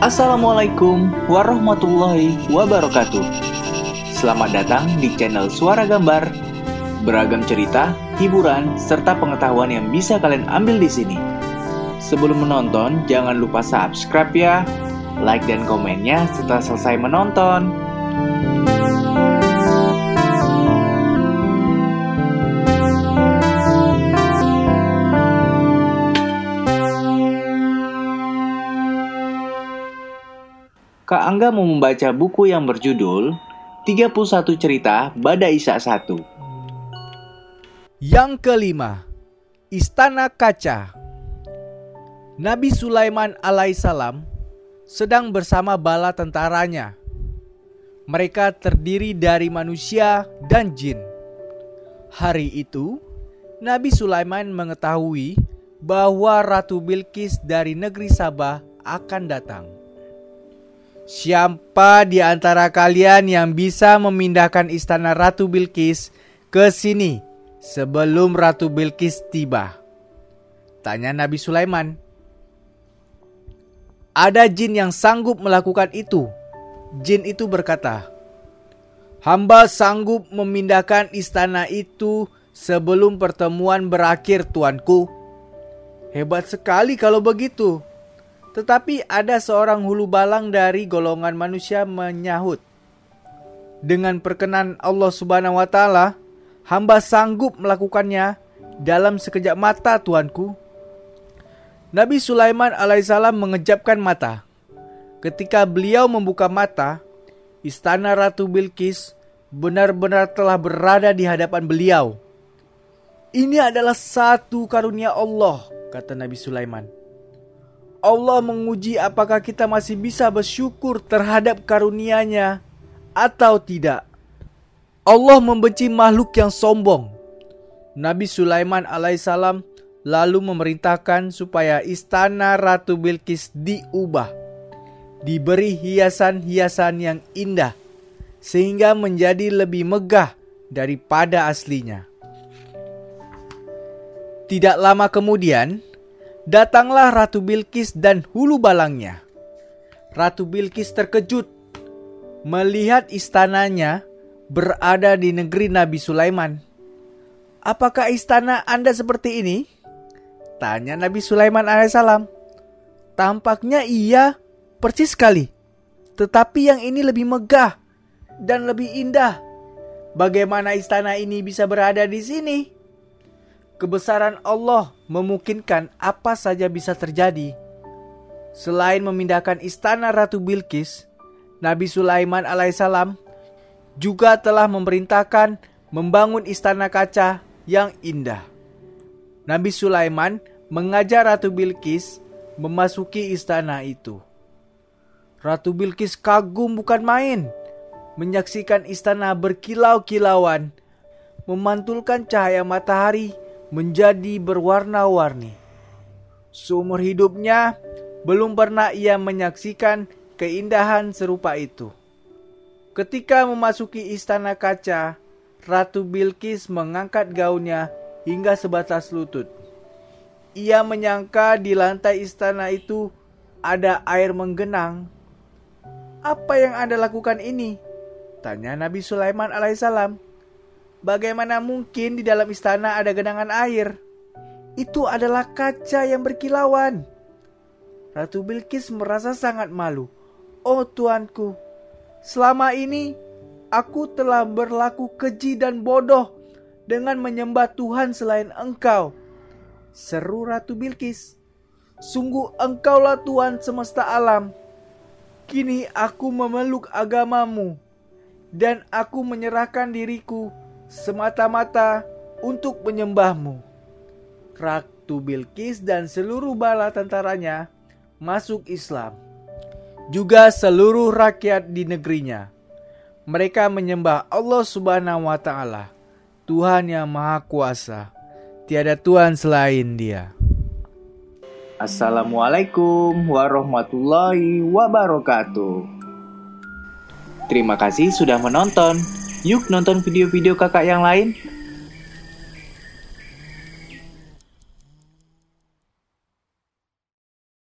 Assalamualaikum warahmatullahi wabarakatuh. Selamat datang di channel Suara Gambar. Beragam cerita, hiburan, serta pengetahuan yang bisa kalian ambil di sini. Sebelum menonton, jangan lupa subscribe ya, like dan komennya setelah selesai menonton. Kak Angga mau membaca buku yang berjudul 31 Cerita Bada Isa 1. Yang kelima, Istana Kaca. Nabi Sulaiman alaihissalam sedang bersama bala tentaranya. Mereka terdiri dari manusia dan jin. Hari itu, Nabi Sulaiman mengetahui bahwa Ratu Bilqis dari negeri Sabah akan datang. Siapa di antara kalian yang bisa memindahkan istana Ratu Bilqis ke sini sebelum Ratu Bilqis tiba? Tanya Nabi Sulaiman. Ada jin yang sanggup melakukan itu. Jin itu berkata, Hamba sanggup memindahkan istana itu sebelum pertemuan berakhir tuanku. Hebat sekali kalau begitu. Tetapi ada seorang hulu balang dari golongan manusia menyahut. Dengan perkenan Allah Subhanahu wa taala, hamba sanggup melakukannya dalam sekejap mata tuanku. Nabi Sulaiman alaihissalam mengejapkan mata. Ketika beliau membuka mata, istana Ratu Bilqis benar-benar telah berada di hadapan beliau. Ini adalah satu karunia Allah, kata Nabi Sulaiman. Allah menguji apakah kita masih bisa bersyukur terhadap karunia-Nya atau tidak. Allah membenci makhluk yang sombong. Nabi Sulaiman alaihissalam lalu memerintahkan supaya istana Ratu Bilqis diubah. Diberi hiasan-hiasan yang indah sehingga menjadi lebih megah daripada aslinya. Tidak lama kemudian, datanglah Ratu Bilqis dan hulu balangnya. Ratu Bilqis terkejut melihat istananya berada di negeri Nabi Sulaiman. Apakah istana Anda seperti ini? Tanya Nabi Sulaiman alaihissalam. Tampaknya iya, persis sekali. Tetapi yang ini lebih megah dan lebih indah. Bagaimana istana ini bisa berada di sini? Kebesaran Allah memungkinkan apa saja bisa terjadi. Selain memindahkan istana Ratu Bilqis, Nabi Sulaiman alaihissalam juga telah memerintahkan membangun istana kaca yang indah. Nabi Sulaiman mengajar Ratu Bilqis memasuki istana itu. Ratu Bilqis kagum bukan main menyaksikan istana berkilau-kilauan, memantulkan cahaya matahari menjadi berwarna-warni. Seumur hidupnya belum pernah ia menyaksikan keindahan serupa itu. Ketika memasuki istana kaca, Ratu Bilqis mengangkat gaunnya hingga sebatas lutut. Ia menyangka di lantai istana itu ada air menggenang. Apa yang Anda lakukan ini? Tanya Nabi Sulaiman alaihissalam. Bagaimana mungkin di dalam istana ada genangan air? Itu adalah kaca yang berkilauan. Ratu Bilqis merasa sangat malu. Oh tuanku, selama ini aku telah berlaku keji dan bodoh dengan menyembah Tuhan selain engkau. Seru Ratu Bilqis. Sungguh engkaulah Tuhan semesta alam. Kini aku memeluk agamamu dan aku menyerahkan diriku semata-mata untuk menyembahmu. Ratu Bilqis dan seluruh bala tentaranya masuk Islam. Juga seluruh rakyat di negerinya. Mereka menyembah Allah Subhanahu wa taala, Tuhan yang Maha Kuasa. Tiada Tuhan selain Dia. Assalamualaikum warahmatullahi wabarakatuh. Terima kasih sudah menonton. Yuk nonton video-video kakak yang lain.